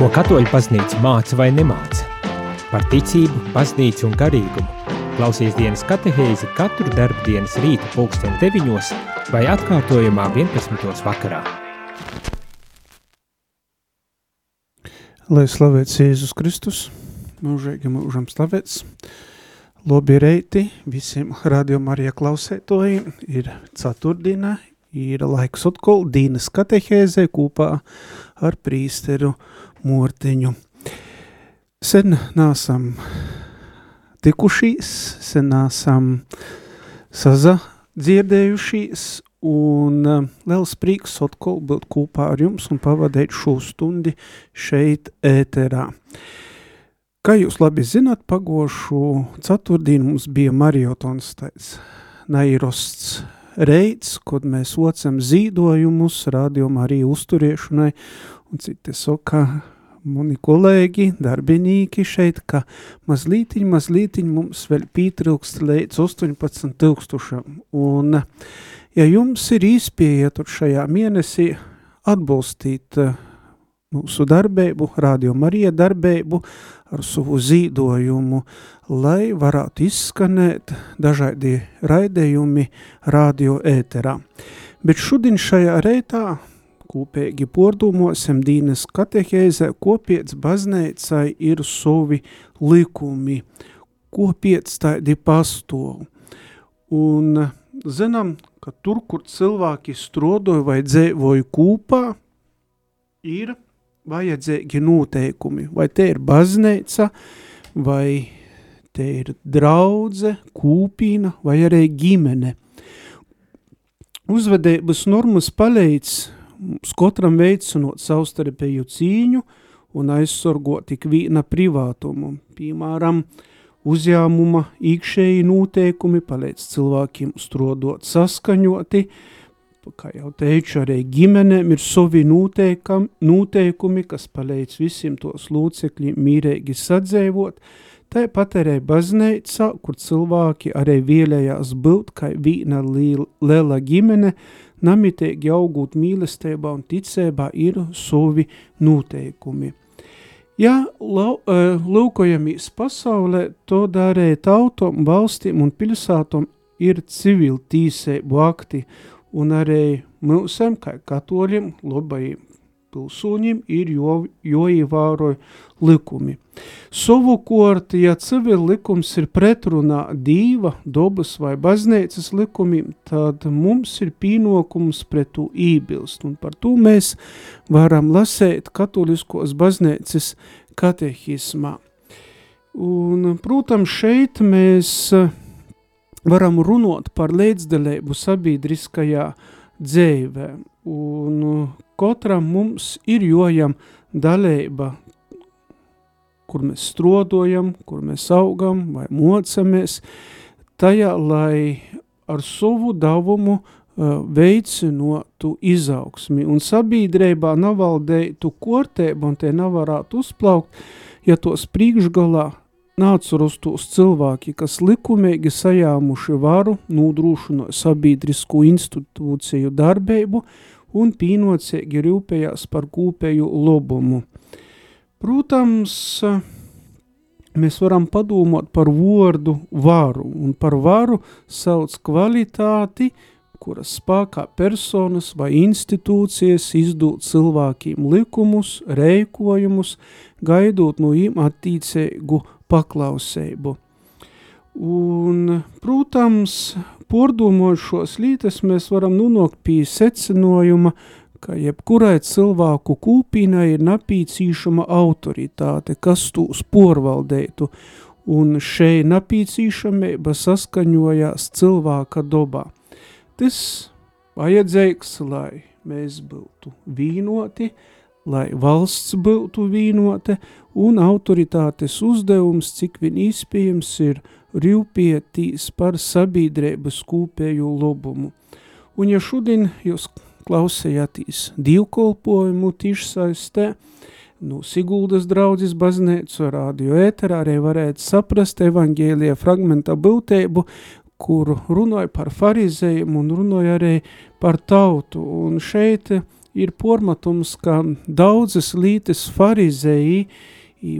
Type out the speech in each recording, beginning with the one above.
Ko katoļu baznīca māca vai nemāca? Par ticību, baznīcu un garīgumu. Klausies dienas katehēzi katru darbu dienas rīta pulksteni deviņos vai atkārtojumā 11. vakarā. Lai slavēts Jēzus Kristus, mūžīgi mūžam slavēts. Labi reiti visiem rādījumā arī klausētojiem. Ir ceturtdiena, ir laiks atkal Dīnas katehēzē kopā ar prīsteru Mortiņu. Sen nāsam tikušīs, sen nāsam sazadzirdējušīs un uh, liels prieks atkal būt kopā ar jums un pavadēt šo stundi šeit ēterā. Kā jūs labi zināt, pagošu ceturtdienu mums bija mariotons tāds nairosts reids, kad mēs ocam zīdojumus, rādījumā arī uzturiešanai, un citi saka, mani kolēģi, darbinīki šeit, ka mazlītiņ, mazlītiņ mums vēl pītrūkst līdz 18 tūkstošam, un ja jums ir īspēja šajā mēnesī atbalstīt uh, mūsu darbību, Radio Marija darbību ar savu zīdojumu, lai varētu izskanēt dažādi raidējumi radio ēterā. Bet šodien šajā reitā kopīgi pordūmosim Dīnes katehēzē, kopiec baznēcai ir savi likumi, kopiec tādi pastāv. Un zinām, ka tur, kur cilvēki strodoja vai dzēvoja kūpā, ir vajadzīgi noteikumi, vai te ir bazneica, vai te ir draudze, kūpīna, vai arī ģimene. Uzvedības normas palīdz mums katram veicinot savstarpēju cīņu un aizsargot tik vīna privātumu. Piemēram, uzņēmuma īkšēji noteikumi palīdz cilvēkiem strodot saskaņoti, kā jau teicu, arī ģimenēm ir savi noteikumi, kas palīdz visiem tos lūcekļiem mīrēgi sadzēvot, tāpat arī bazneica, kur cilvēki arī vēlējās būt kā vīna liela ģimene, namitēgi augot mīlestībā un ticībā ir savi noteikumi. Ja lūkojamies pasaulē, to darēja tautom, valstīm un pilsātom ir civil tīseibu akti, un arī mūsam, kā katoļiem, labajiem pilsūņiem, ir jo, joievēroja likumi. Savukārt, ja civil likums ir pretrunā dīva, dobas vai baznīcas likumiem, tad mums ir pienākums pret to ībilst, un par to mēs varam lasēt katoliskos baznīcas katehismā. Un, protams, šeit mēs varam runāt par līdzdalību sabiedriskajā dzīvē, un katram mums ir jojam dalība, kur mēs strodojam, kur mēs augam vai mocamies, tajā, lai ar savu davumu uh, veicinotu izaugsmi, un sabiedrībā navaldētu kortēbu, un te nevarētu uzplaukt, ja tos priekšgalā nācurustos cilvēki, kas likumīgi sajāmuši varu, nūdrūšino sabiedrisku institūciju darbību un pīnocīgi rūpējās par kūpēju lobumu. Protams, mēs varam padomāt par vordu varu, un par varu sauc kvalitāti, kuras spēkā personas vai institūcijas izdūt cilvēkiem likumus, reikojumus, gaidot no viņiem attīcēgu paklausību. Un, protams, pordomot šos lītes, mēs varam nonākt pie secinājuma, ka jebkurai cilvēku kūpīnai ir napīcīšama autoritāte, kas tūs porvaldētu, un šeit napīcīšamība saskaņojās cilvēka dobā. Tas vajadzīgs, lai mēs būtu vīnoti, lai valsts būtu vīnote, un autoritātes uzdevums, cik vien iespējams ir rīvpietīs par sabiedrības kūpēju lobumu. Un ja šodien jūs klausējāties divkolpojumu tišsaistē, no Siguldas draudzes baznīcu radio ēterā arī varētu saprast evangēlija fragmenta būtību, kuru runāja par farizējiem un runāja arī par tautu. Un šeit ir pormatums, ka daudzas lītes farizēji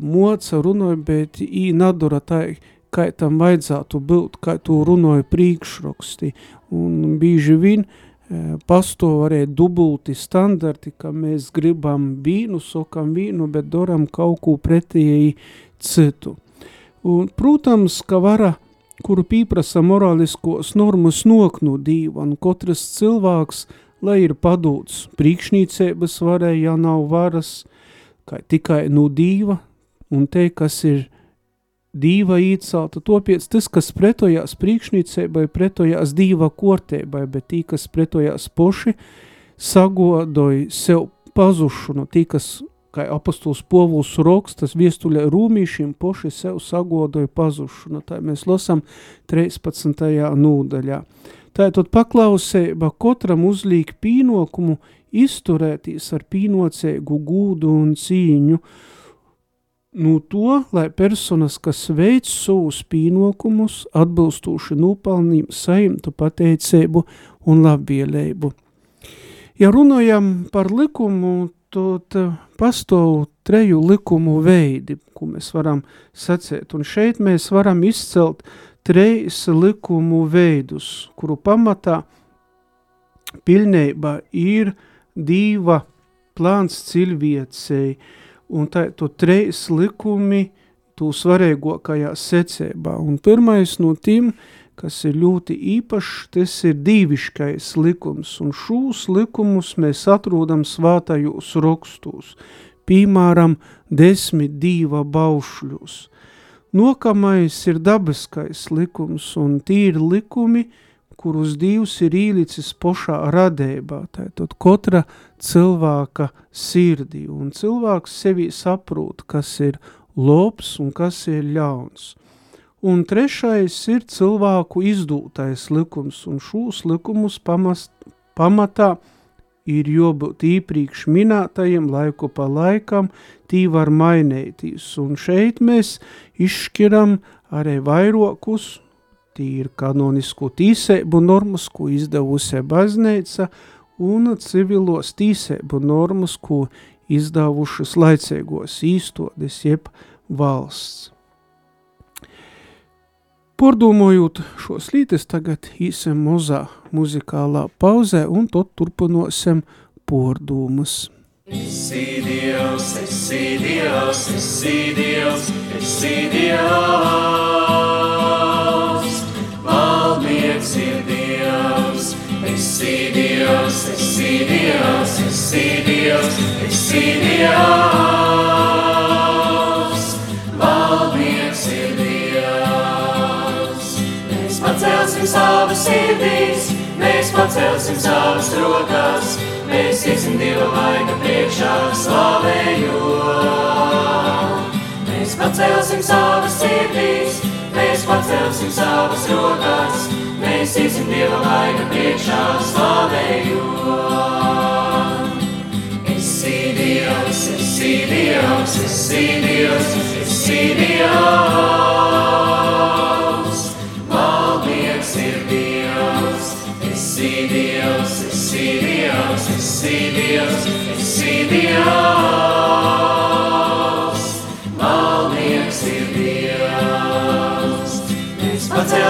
moca runāja, bet ī nadura tai, kā tam vajadzētu būt, kā to runāja priekšraksti. Un bīži vien e, pastāv arī dubulti standarti, ka mēs gribam vīnu, sokam vīnu, bet doram kaut ko pretēji citu. Un, protams, ka vara, kuru pīprasa morāliskos normas noknu dīva, un katrs cilvēks – lai ir padūts priekšnīcības varai, ja nav varas, kā tikai no dīva, un te, kas ir dīva īcelta, topiec tas, kas pretojās priekšnīcībai, pretojās dīva kortēbai, bet tī, kas pretojās poši, sagodoja sev pazušanu, tī, kas, kā apostols povuls rokstas, viestuļai rūmīšiem poši sev sagodoja pazušanu. Tā mēs lasam 13. nūdaļā. Tātad paklausēba katram uzlīk pīnokumu izturētīs ar pīnocēgu gūdu un cīņu, nu to, lai personas, kas veic savus pīnokumus, atbilstūši nopelnīm saimtu pateicēbu un labbielēbu. Ja runājam par likumu, tad pastāv treju likumu veidi, ko mēs varam sacēt, un šeit mēs varam izcelt treis likumu veidus, kuru pamatā pilnībā ir diva plāns cilviecei, un tā, to treis likumi tū svarīgākajā secībā. Un pirmais no tiem, kas ir ļoti īpašs, tas ir dīviškais likums, un šūs likumus mēs atrodam svātajos rokstos, piemēram, desmit dīva baušļus. Nokamais ir dabiskais likums un tīri likumi, kurus Dievs ir īlicis pošā radībā, tātad katra cilvēka sirdī, un cilvēks sevī saprot, kas ir lobs un kas ir ļauns. Un trešais ir cilvēku izdūtais likums, un šūs likumus pamast, pamatā ir jābūt īpriekš minētajiem laiku pa laikam, tī var mainīties. Un šeit mēs izšķiram arī vairokus, tī ir kanonisku tīsēbu normas, ko izdevusi baznīca, un civilos tīsēbu normas, ko izdevušas laicīgos īstodes jeb valsts. Pordomojot šos lītes, tagad īsam mozā muzikālā pauzē un tad turpinosim pordomus. Esi Dievs, esi Dievs, esi Dievs, esi Dievs, valdnieks ir Dievs, esi Dievs, esi Dievs, esi Dievs, esi Dievs. pacelsim savas sirdīs, mēs pacelsim savas rokas, mēs iesim Dieva vaiga priekšā slavējot. Mēs pacelsim savas sirdīs, mēs pacelsim savas rokas, iesim Dieva vaiga priekšā slavējot. Esi Dievs, esi Dievs, esi Dievs, esi Dievs. esi Dievs, esi Dievs, esi Dievs, esi Dievs.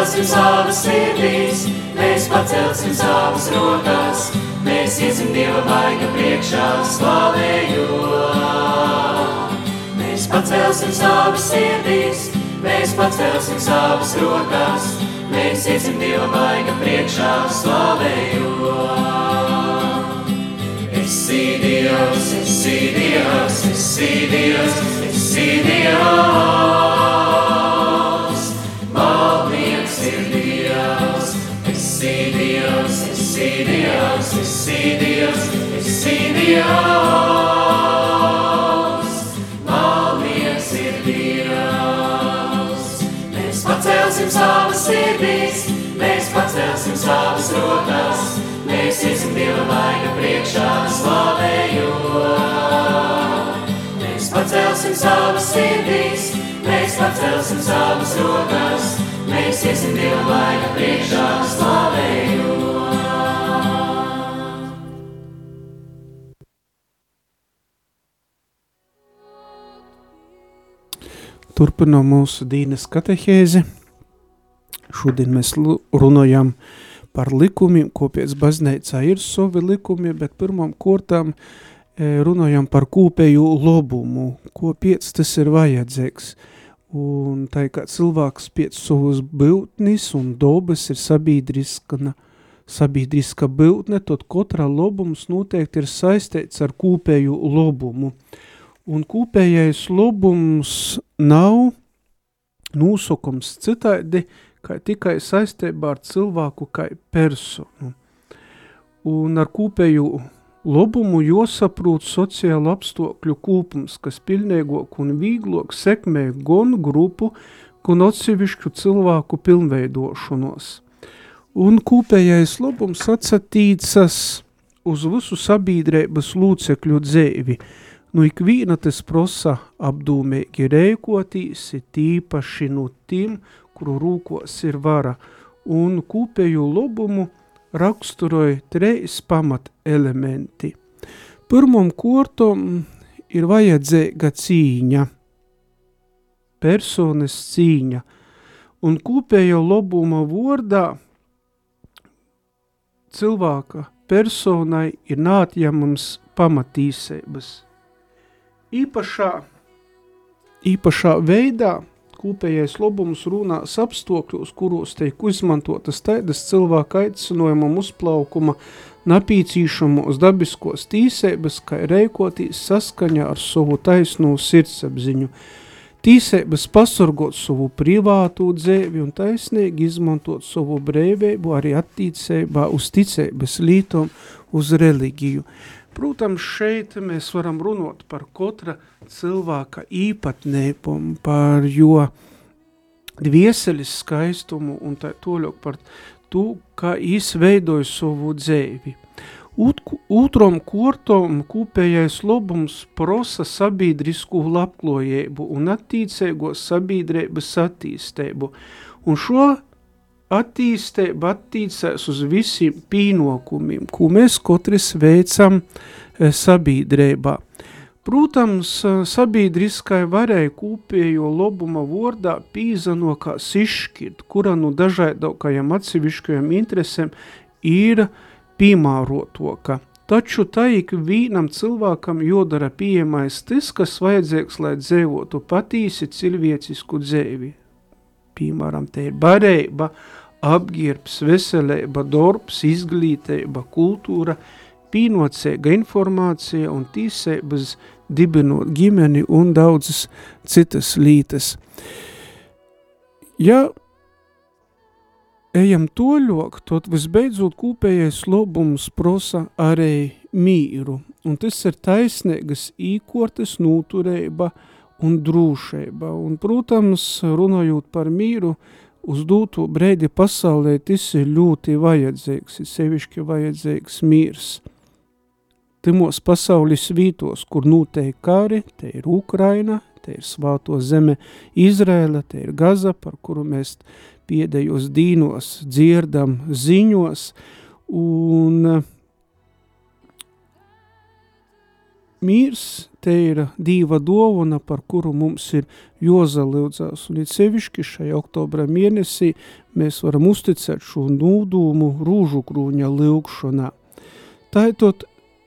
Pacelsim savas sirdīs, mēs pacelsim savas rokas, mēs iesim Dieva vaiga priekšā slavējot. Mēs pacelsim savas sirdīs, mēs pacelsim savas rokas, mēs iesim Dieva vaiga priekšā slavējot. Esi Dievs, esi Dievs, esi Dievs, esi Dievs. Esi Dievs, esi Dievs, esi Dievs. Valdnieks ir Dievs. Mēs pacelsim savas sirdīs, mēs pacelsim savas rokas, mēs iesim Dieva vaiga priekšā slavējot. Mēs pacelsim savas sirdīs, mēs pacelsim savas rokas, mēs iesim Dieva vaiga priekšā slavējot. Turpinām mūsu dīnes katehēzi. Šodien mēs runājam par likumiem, ko pēc baznīcā ir savi likumi, bet pirmām kortām e, runājam par kūpēju lobumu, ko pēc tas ir vajadzīgs. Un tā kā cilvēks pēc savas būtnis un dobas ir sabiedriska, sabiedriska būtne, tad katrā lobums noteikti ir saistīts ar kūpēju lobumu. Un kūpējais lobums nav nosokums citādi, kā tikai saistībā ar cilvēku kā personu. Un ar kūpēju Lobumu jāsaprot sociālu apstākļu kūpums, kas pilnīgāk un vīglāk sekmē gan grupu, gan atsevišķu cilvēku pilnveidošanos. Un kūpējais lobums atsatīcas uz visu sabiedrības lūcekļu dzēvi. Nu ikvīna tas prosa apdūmēgi reikotīs, tīpaši no tiem, kuru rūkos ir vara, un kūpēju lobumu – raksturoja treis pamat elementi. Pirmam kortom ir vajadzīga cīņa, personas cīņa, un kopējo lobuma vordā cilvēka personai ir nātjamams pamatīsības. Īpašā, īpašā veidā Kopējais labums runās apstākļos, kuros tiek izmantotas tādas cilvēka aicinājumam uzplaukuma napīcīšamos dabiskos tīsēbas, kā reikotīs saskaņā ar savu taisno sirdsapziņu, tīsēbas pasargot savu privātu dzēvi un taisnīgi izmantot savu brēvību arī attīcībā uz ticēbas lītom uz reliģiju. Protams, šeit mēs varam runāt par katra cilvēka īpatnēpumu, par jo dvieseļas skaistumu un tā toļok par to, kā izveidoja savu dzēvi. Otram kortom kopējais lobums prosa sabiedrisku labklojību un attīcēgo sabiedrības attīstību, un šo attīstība attīstās uz visiem pīnokumiem, ko mēs katrs veicam e, sabiedrībā. Protams, e, sabiedriskai varēja kūpējo lobuma vordā pīzanokās izšķirt, kura no dažādākajām atsevišķajām interesēm ir piemērotoka. Taču tā ik vīnam cilvēkam jodara pieejamais tas, kas vajadzīgs, lai dzīvotu patīsi cilvēcisku dzēvi. Piemēram, te ir barība, apģērbs, veselība, darbs, izglītība, kultūra, pīnocēga informācija un tīsēbas dibinot ģimeni un daudzas citas lītas. Ja ejam toļok, tad visbeidzot kūpējais lobums prosa arī mīru, un tas ir taisnīgas īkortes nūturēba un drūšēba, un, protams, runājot par mīru, uz dūto brēdi pasaulē tas ir ļoti vajadzīgs, ir sevišķi vajadzīgs mīrs. Timos pasaules vītos, kur noteikti kāri, te ir Ukraina, te ir svāto zeme Izrēla, te ir Gaza, par kuru mēs piedējos dīnos dzirdam ziņos, un mīrs te ir dīva dovana, par kuru mums ir jozalūdzās, un it sevišķi šajā oktobra mēnesī mēs varam uzticēt šo nūdūmu rūžu krūņa lūgšanā. Tātad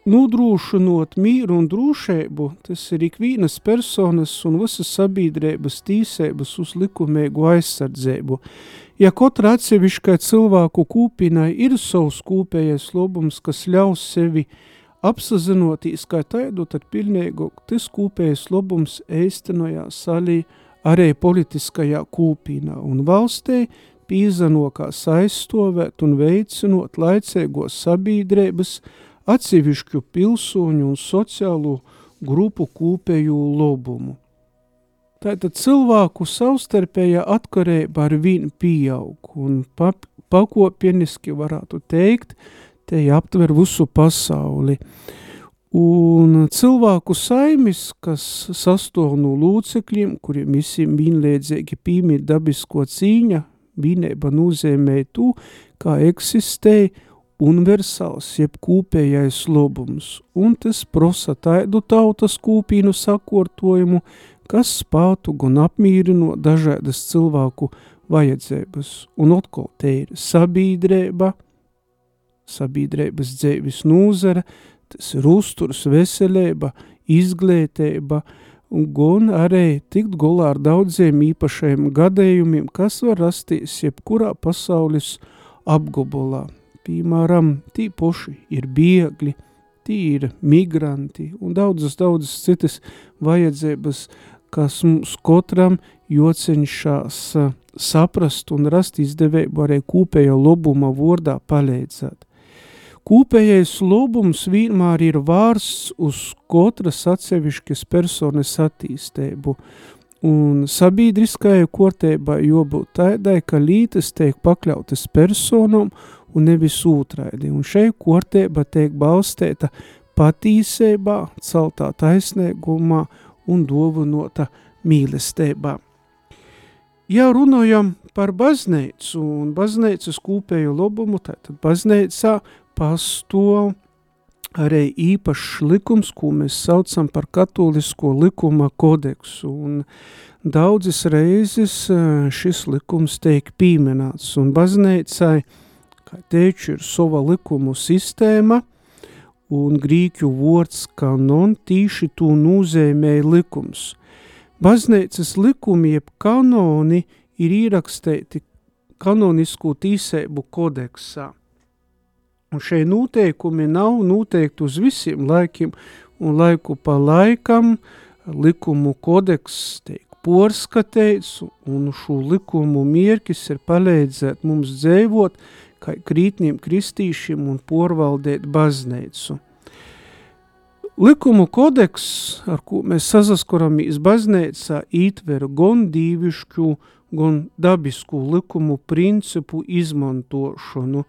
nodrūšanot mīru un drūšēbu, tas ir ikvīnas personas un visas sabiedrības tīsēbas uz likumēgu aizsardzību. Ja katra atsevišķai cilvēku kūpinai ir savs kūpējais lobums, kas ļaus sevi uh, apsazinotīs kā taidu, tad pilnīgāk tas kūpējs lobums eistenojās salī arī politiskajā kūpīnā un valstī pīzanokās aizstovēt un veicinot laicēgos sabiedrības atsevišķu pilsoņu un sociālo grupu kūpēju lobumu. Tātad cilvēku savstarpējā atkarība ar vien pieaug un pakopieniski varētu teikt, te aptver visu pasauli. Un cilvēku saimis, kas sastāv no lūcekļiem, kuriem visiem vienlīdzīgi pīmīt dabisko cīņa, vienība nozīmē to, kā eksistē universāls, jeb kūpējais lobums, un tas prosa tādu tautas kūpīnu sakortojumu, kas spātu gan apmīrinot dažādas cilvēku vajadzības, un atkal te ir sabiedrība, sabiedrības dzēvis nūzara, tas ir uzturs, veselība, izglītība, un arī tikt golā ar daudziem īpašajiem gadējumiem, kas var rasties jebkurā pasaules apgabulā. Piemēram, tī poši ir biegļi, tī ir migranti un daudzas, daudzas citas vajadzības, kas mums katram jocenšās saprast un rast izdevību arī kūpējo lobuma vordā palīdzēt. Kūpējais lobums vienmēr ir vārsts uz katras atsevišķas personas attīstību, un sabiedriskajai kortēbai jābūt tādai, ka lītas tiek pakļautas personam un nevis ūtraidi, un šeit kortēba tiek balstēta patīsībā, celtā taisnīgumā un dāvinota mīlestībā. Ja runājam par baznīcu un baznīcas kūpēju labumu, tātad baznīcā pastāv arī īpašs likums, ko mēs saucam par katolisko likuma kodeksu, un daudzas reizes e, šis likums tiek pīmenāts, un baznīcai, kā teicu, ir sava likumu sistēma, un grīķu vārds kanon tīši to nozīmē likums. Baznīcas likumi jeb kanoni ir ierakstīti kanonisko tīsēbu kodeksā – Un šeit noteikumi nav noteikti uz visiem laikiem, un laiku pa laikam likumu kodeks tiek porskateits, un šo likumu mierkis ir palīdzēt mums dzīvot, kā krītniem kristīšiem un porvaldēt baznīcu. Likumu kodeks, ar ko mēs sazaskuramies baznīcā, ītver gan dīvišķu, gan dabisku likumu principu izmantošanu,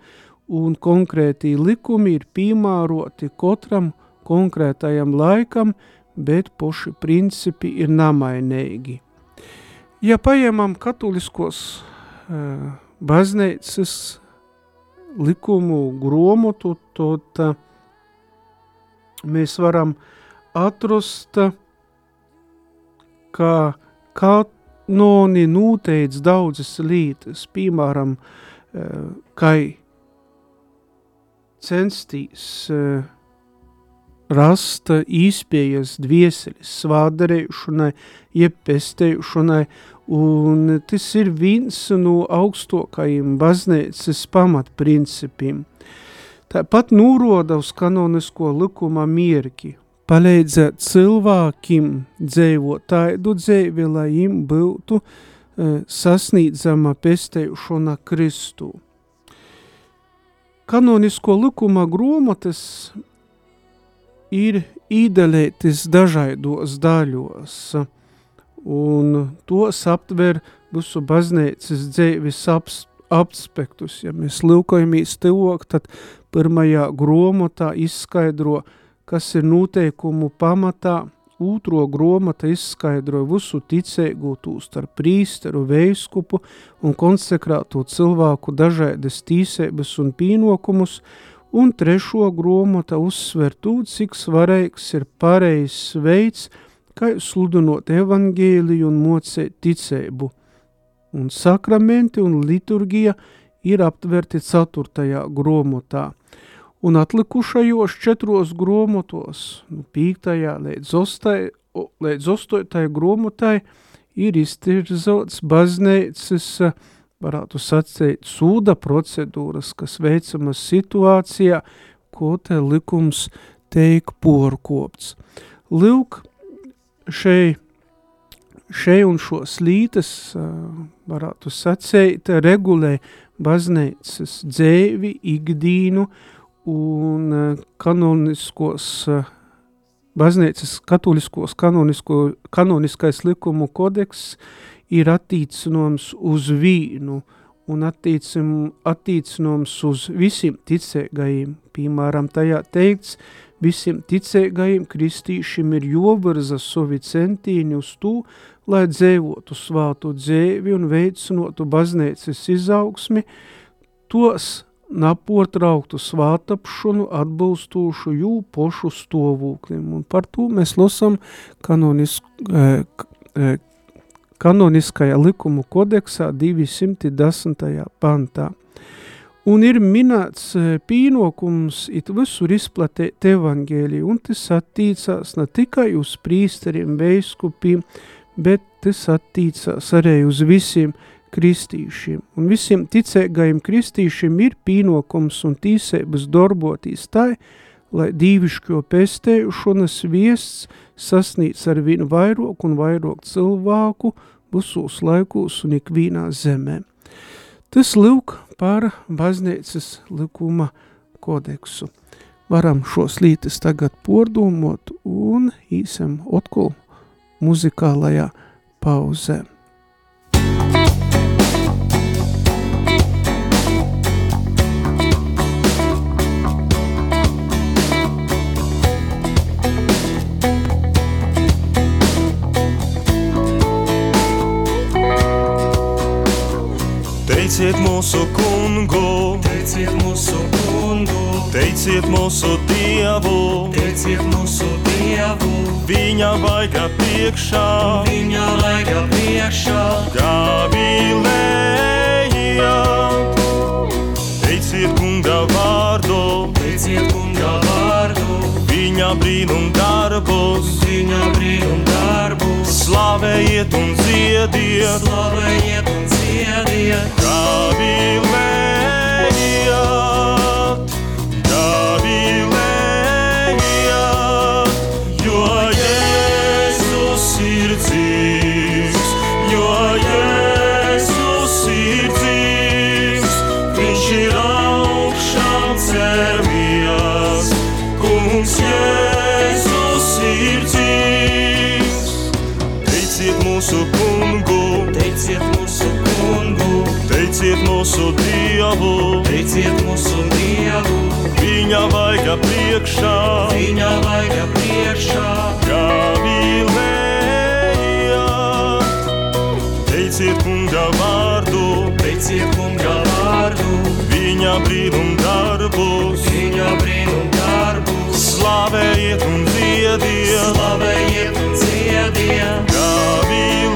un konkrētī likumi ir piemēroti katram konkrētajam laikam, bet poši principi ir namainīgi. Ja paņemam katoliskos uh, baznīcas likumu gromotu, tad uh, mēs varam atrast, ka kanoni noteic daudzas lietas, piemēram, uh, kai censties uh, rast īspējas dvieseļas svādarēšanai, jeb pestēšanai, un tas ir viens no augstokajiem baznīcas pamatprincipiem. Tāpat nūroda uz kanonisko likuma mierki, palīdzēt cilvēkiem dzīvot tādu dzīvi, lai viņiem būtu uh, sasniedzama pestēšana Kristū kanonisko likuma grāmatas ir īdalētas dažādos daļos, un tos aptver visu baznīcas dzīves aspektus. Ja mēs lūkojamies teok, tad pirmajā grāmatā izskaidro, kas ir noteikumu pamatā, Otro gromata izskaidroja visu ticēgu tūstarp prīsteru, veiskupu un konsekrāto cilvēku dažādas tīsēbas un pīnokumus, un trešo gromata uzsver tū, cik svarīgs ir pareizs veids, kā sludinot evangēliju un mocēt ticēbu. Un sakramenti un liturgija ir aptverti ceturtajā gromotā – un atlikušajos četros gromotos, nu, pīktajā līdz, ostai, līdz ostotai gromotai, ir iztirzots baznīcas, varētu sacīt, sūda procedūras, kas veicamas situācijā, ko te likums teik porkopts. Lūk, šeit šeit un šo slītas, varētu sacīt, regulē baznīcas dzēvi, ikdīnu, un eh, kanoniskos eh, baznīcas katoļiskos kanonisko, kanoniskais likumu kodeks ir attīcināms uz vīnu un attīcim, attīcināms uz visiem ticēgajiem. Piemēram, tajā teikts, visiem ticēgajiem kristīšiem ir jovarza savi centīni uz to, lai dzēvotu svātu dzēvi un veicinotu baznīcas izaugsmi, tos naportrauktu svātapšanu atbilstošu jū pošu stāvoklim. Un par to mēs lasām kanonisku, e, kanoniskajā likumu kodeksā 210. pantā. Un ir minēts e, pīnokums it visur izplatēt evangēliju, un tas attīcās ne tikai uz prīsteriem, veiskupiem, bet tas attīcās arī uz visiem kristīšiem. Un visiem ticēgajiem kristīšiem ir pīnokums un tīsēbas darbotīs tai, lai dīvišķo pestējušanas viests sasnīc ar vien vairāk un vairāk cilvēku visos laikos un ikvīnā zemē. Tas lūk par baznīcas likuma kodeksu. Varam šos lītes tagad pordomot un īsam otkul muzikālajā pauzē. Mūsu kungu, teiciet mūsu kungu, teiciet mūsu dievu, teiciet mūsu dievu, viņa vaiga priekšā, viņa vaiga priekšā, gavilējāt. Teiciet kunga vārdu, teiciet kunga vārdu, viņa brīnum darbus, viņa brīnum darbus, slavējiet un dziediet, slavējiet un dziediet, gavilējāt, dievu, teiciet mūsu dievu, viņa vaiga priekšā, viņa vaiga priekšā, gavilējāt. Teiciet kunga vārdu, teiciet kunga vārdu, viņa brīnum darbus, viņa brīnum darbus, slavējiet un dziediet, slavējiet un dziediet, gavilējāt,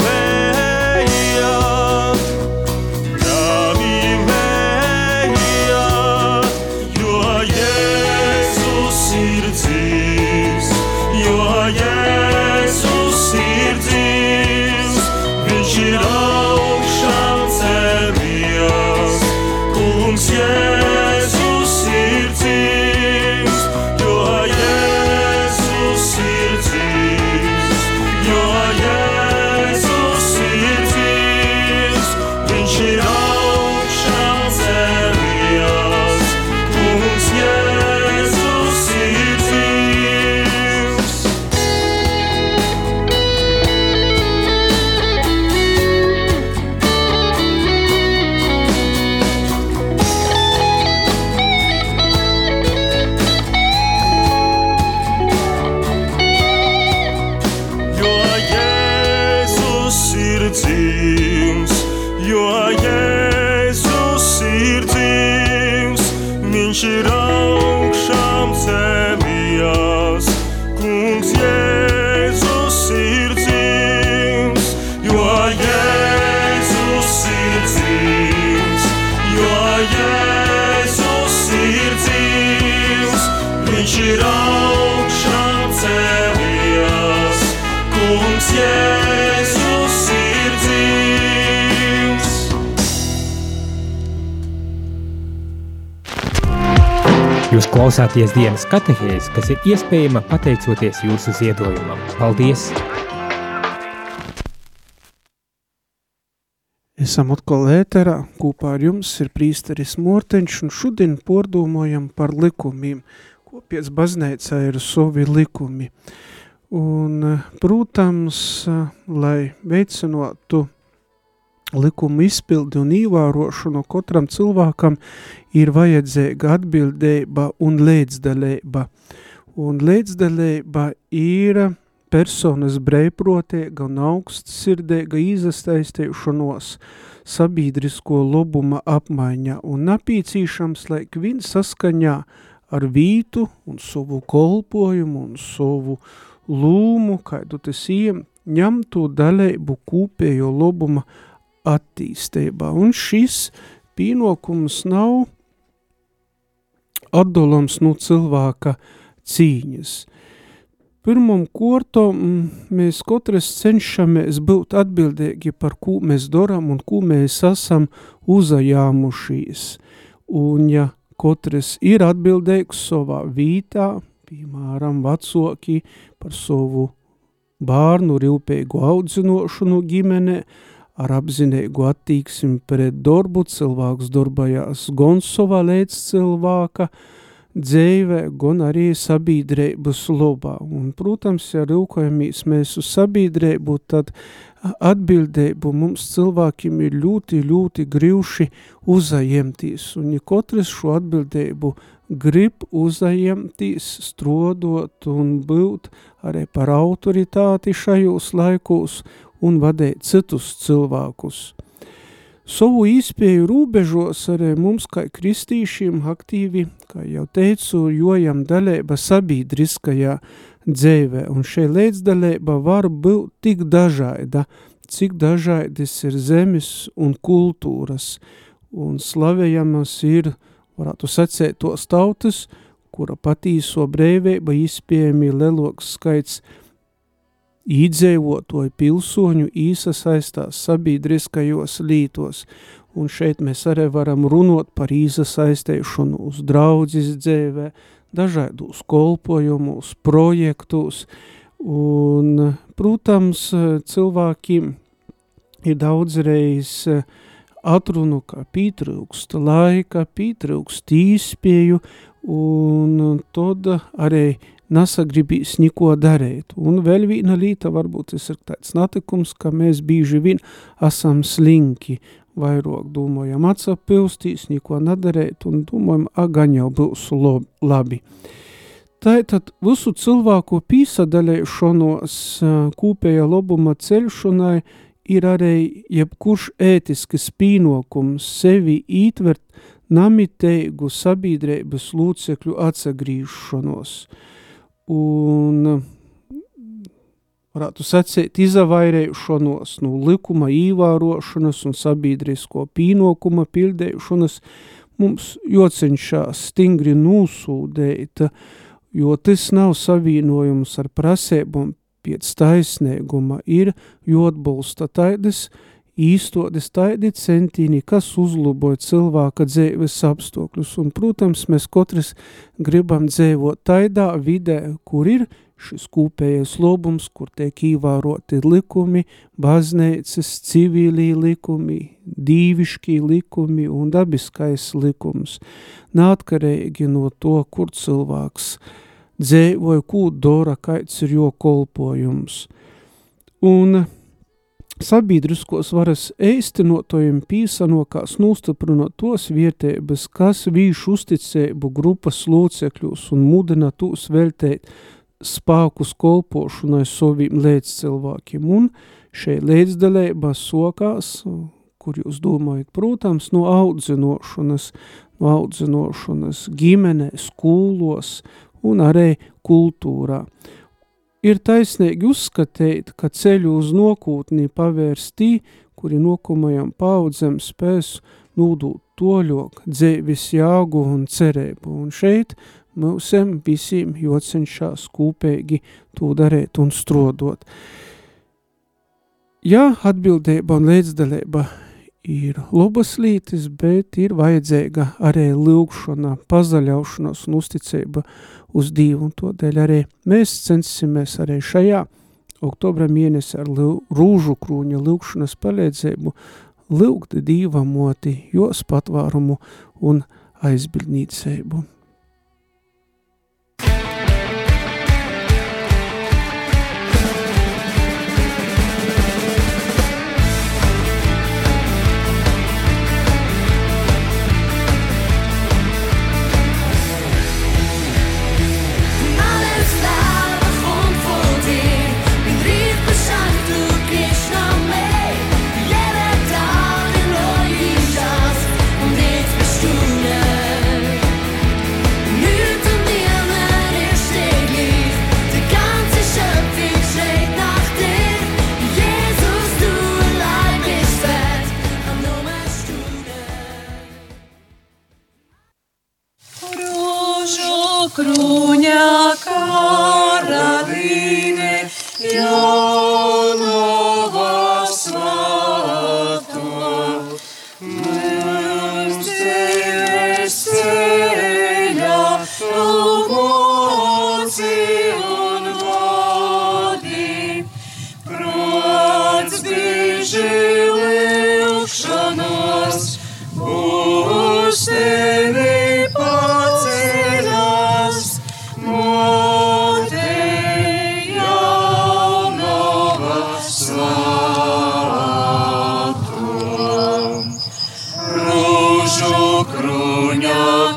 klausāties dienas katehēs, kas ir iespējama pateicoties jūsu ziedojumam. Paldies! Esam atkal ēterā, kopā ar jums ir prīsteris Morteņš, un šodien pordomojam par likumiem, ko pēc baznīcā ir savi likumi. Un, protams, lai veicinotu likumu izpildi un īvārošanu katram cilvēkam ir vajadzīga atbildība un līdzdalība. Un līdzdalība ir personas brīvprātīga un augstsirdīga izastaistīšanos sabiedrisko labuma apmaiņā un napīcīšams, lai viens saskaņā ar vītu un savu kolpojumu un savu lūmu, kādu tas iem ņemtu dalību kūpējo lobuma attīstībā. Un šis pienokums nav atdolams no cilvēka cīņas. Pirmam kortom mēs katrs cenšamies būt atbildīgi par ko mēs doram un ko mēs esam uzajāmušies. Un ja katrs ir atbildīgs savā vītā, piemēram, vecoki par savu bārnu rūpīgu audzinošanu ģimene, ar apzinīgu attīksmi pret darbu, cilvēks darbojās gan savā līdz cilvēka dzīvē, gan arī sabiedrības lobā. Un, protams, ja rūkojamies mēs uz sabiedrību, tad atbildību mums cilvēkiem ir ļoti, ļoti grivši uzajemtīs, un ja katrs šo atbildību grib uzajemtīs, strodot un būt arī par autoritāti šajos laikos un vadīt citus cilvēkus. Savu īspēju rūbežos arī mums, kā kristīšiem, aktīvi, kā jau teicu, jojam dalība sabiedriskajā dzīvē, un šī līdzdalība var būt tik dažāda, cik dažādas ir zemes un kultūras, un slavējamas ir, varētu sacēt, tos tautas, kura patīso brīvība izpējami leloks skaits īdzēvotoju pilsoņu īsasaistās sabiedriskajos lītos, un šeit mēs arī varam runot par īsasaistēšanu uz draudzes dzēvē, dažādos kolpojumus, projektus, un, protams, cilvēkiem ir daudzreiz atrunu, ka pītrūkst laika, pītrūkst īspēju, un tad arī nesagribīs neko darīt. Un vēl viena lieta, varbūt tas ir tāds notikums, ka mēs bieži vien esam slinki, vairāk domājam atsapilstīs, neko nedarēt un domājam, a, gan jau būs labi. Tātad visu cilvēku pīsadaļēšanos kūpēja lobuma ceļšanai ir arī jebkurš ētisks pīnokums sevi ītvert namiteigu sabiedrības lūcekļu atsagrīšanos. Un varētu sacīt izavairēšanos no likuma īvārošanas un sabiedrisko pīnokuma pildēšanas mums jocenšās stingri nūsūdēt, jo tas nav savienojums ar prasēbum pēc taisnēguma, ir jotbalsta taidas īstotis taidi centīni, kas uzlaboja cilvēka dzīves apstākļus. Un, protams, mēs katrs gribam dzīvot taidā vidē, kur ir šis kopējais lobums, kur tiek īvāroti likumi, baznīcas, civilī likumi, dīvišķī likumi un dabiskais likums. Nātkarīgi no to, kur cilvēks dzīvoja, ko dora, kāds ir jo kolpojums. Un sabiedriskos varas eistinotojiem pīsanokās nostiprinot tos vietēbas, kas vīšu uzticēbu grupas locekļus un mudina tūs veltēt spākus kolpošanai saviem līdzcilvākiem. Un šeit līdzdalībā sokās, kur jūs domājat, protams, no audzinošanas, no audzinošanas ģimenē, skūlos un arī kultūrā. Ir taisnīgi uzskatīt, ka ceļu uz nokūtnī pavērs tī, kuri nokumajam paudzem spēs nūdūt toļok, dzēvis jāgu un cerēbu, un šeit mūsem visiem jocenšās kūpēgi to darēt un strodot. Jā, atbildība un līdzdalība ir labas lītis, bet ir vajadzīga arī lūgšana, pazaļaušanos un uzticība uz Dievu, un to dēļ arī mēs censīsimies arī šajā oktobra mēnesi ar rūžu krūņa lūgšanas palīdzību lūgt Dīvamoti, jos patvērumu un aizbildnīcību.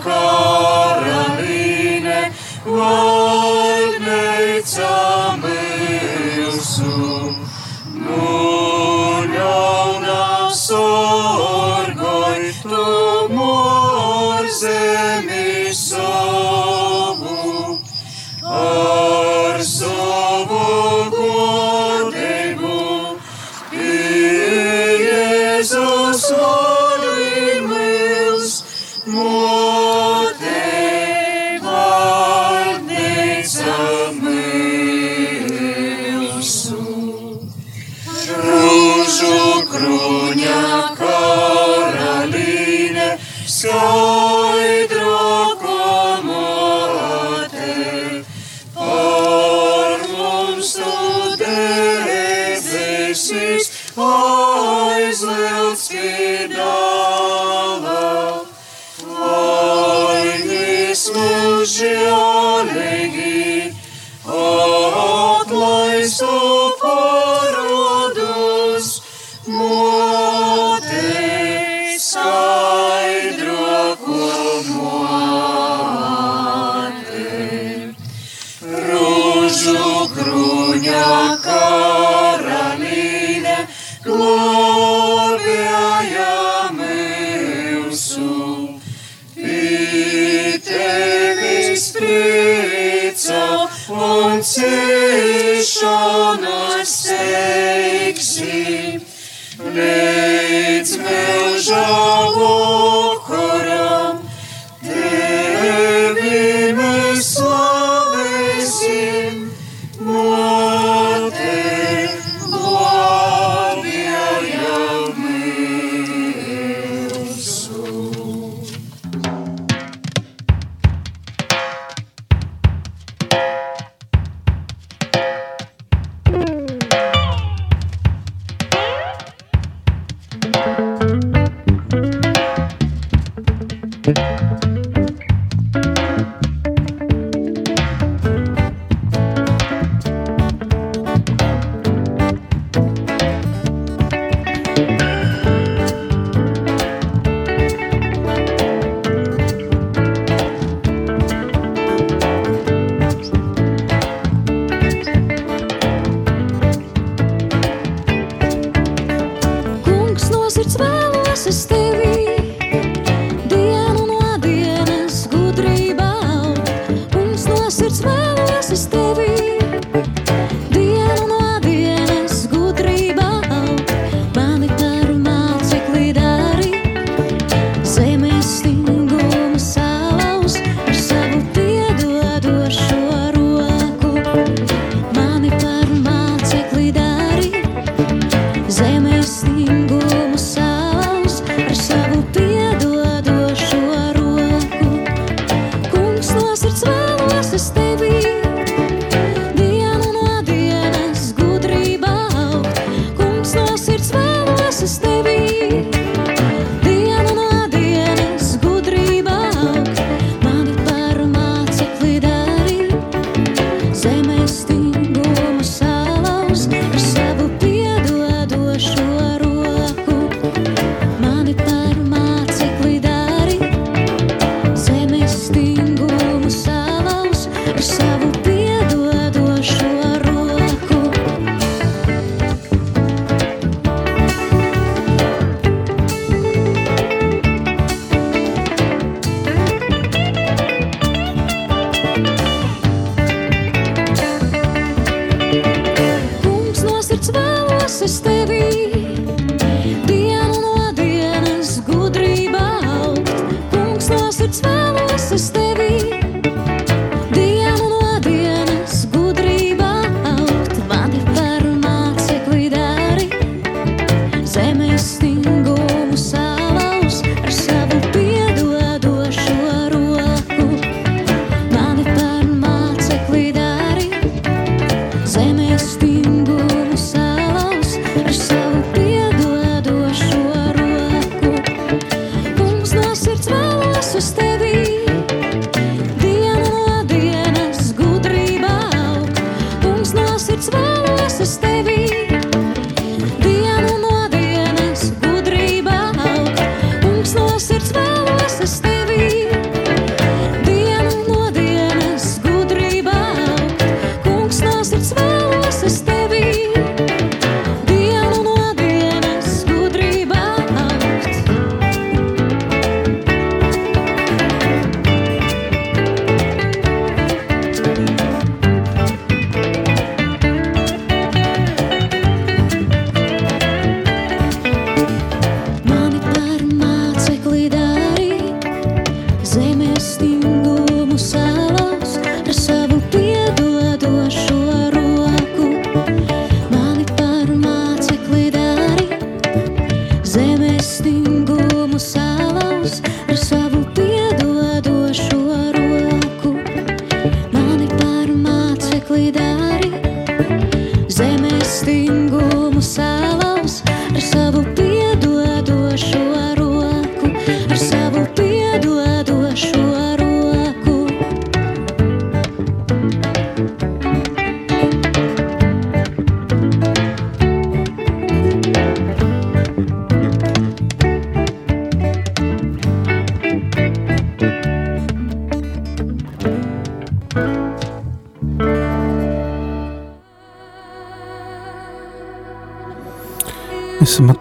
Caroline, Goldnitzer.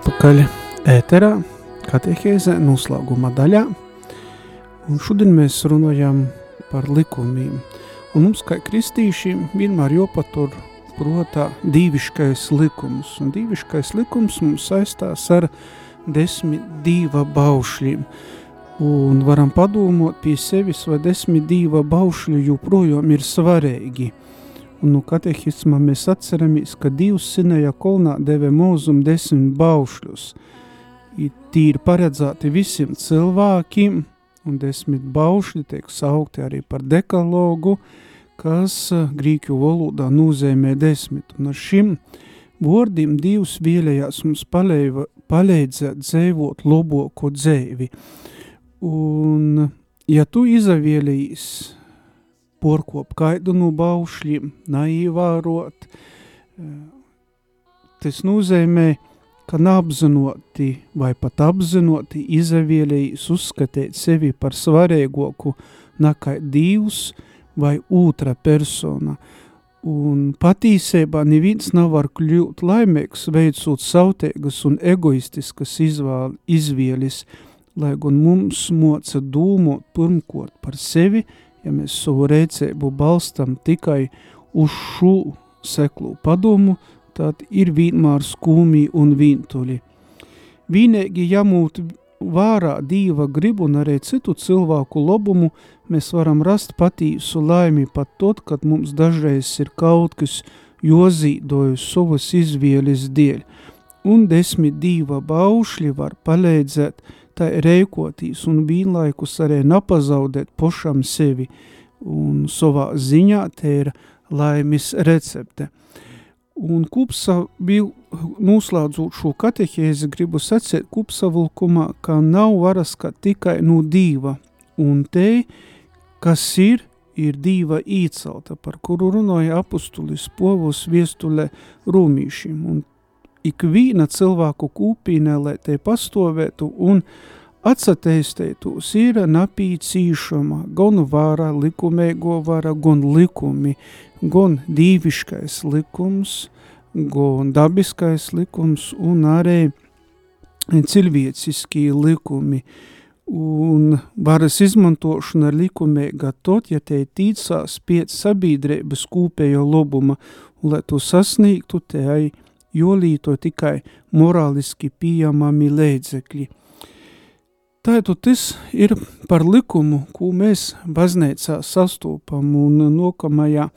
Atpakaļ ēterā, katehēzē, noslēguma daļā. Un šodien mēs runājam par likumiem. Un mums, kā kristīšiem, vienmēr jopatur protā dīviškais likums. Un dīviškais likums mums saistās ar desmit dīva baušļiem. Un varam padomot pie sevis, vai desmit dīva baušļi joprojām ir svarīgi. Un no katehismā mēs atceramies, ka Dievs sinēja kolnā deve mūzum desmit baušļus. Tī ir paredzēti visiem cilvēkiem, un desmit baušļi tiek saukti arī par dekalogu, kas eh, grīķu valodā nozīmē desmit. Un ar šim vārdiem Dievs vēlējās mums palīdzēt dzīvot labāko dzīvi. Un, ja tu izavēlējīs porkop kaidu no baušļiem, naīvārot, eh, tas nozīmē, ka neapzinoti vai pat apzinoti izavēlējis uzskatīt sevi par svarīgoku nekā Dievs vai otra persona. Un patīsībā neviens nav var kļūt laimīgs, veicot sautēgas un egoistiskas izvēl, izvēles, lai gan mums moca dūmot pirmkot par sevi, ja mēs savu rēcēbu balstam tikai uz šo seklu padomu, tad ir vienmēr skūmī un vientuļi. Vienīgi jāmūt vārā Dieva gribu un arī citu cilvēku labumu, mēs varam rast patīsu laimi pat tot, kad mums dažreiz ir kaut kas jozīdoju savas izvēles dēļ. Un desmit diva baušļi var palīdzēt tai reikotīs un vienlaikus arī napazaudēt pošam sevi. Un savā ziņā te ir laimis recepte. Un kupsa bija noslēdzot šo katehēzi, gribu sacēt kupsavilkumā, ka nav varas, ka tikai no dīva. Un te, kas ir, ir dīva īcelta, par kuru runāja apustulis povus viestulē rūmīšiem. Un ikvīna cilvēku kūpīnē, lai te pastovētu un atsateistētos ir napīcīšama, gan vara, likumēgo vara, gan likumi, gan dīviškais likums, gan dabiskais likums un arī cilvēciskie likumi. Un varas izmantošana likumīga tot, ja te tīcās pēc sabiedrības kūpējo lobuma, un lai to sasniegtu, te ai jolīto tikai morāliski pieejamami līdzekļi. Tātad tas ir par likumu, ko mēs baznīcā sastopam, un nokamajā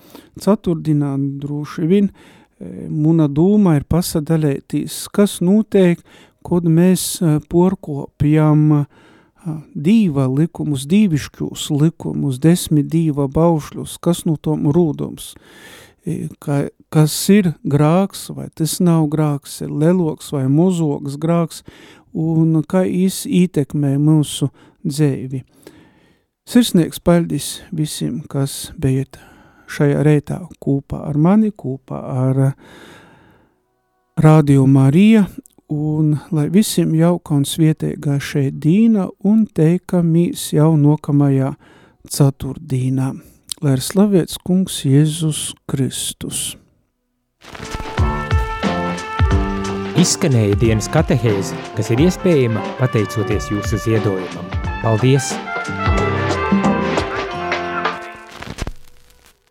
ceturtdienā droši vien muna dūma ir pasadalētīs, kas notiek, kad mēs porkopjam dīva likumus, dīvišķus likumus, desmit dīva baušļus, kas no tom rūdums, ka, kas ir grāks, vai tas nav grāks, ir leloks vai mozoks grāks, un kā īs ietekmē mūsu dzēvi. Sirsnieks paldies visiem, kas bijat šajā reitā kopā ar mani, kopā ar Radio Marija, un lai visiem jauka un svietēgā šeit dīna, un teikamies jau nokamajā ceturtdīnā. Lai ir slavēts kungs Jēzus Kristus. Izskanēja dienas katehēze, kas ir iespējama pateicoties jūsu ziedojumam. Paldies!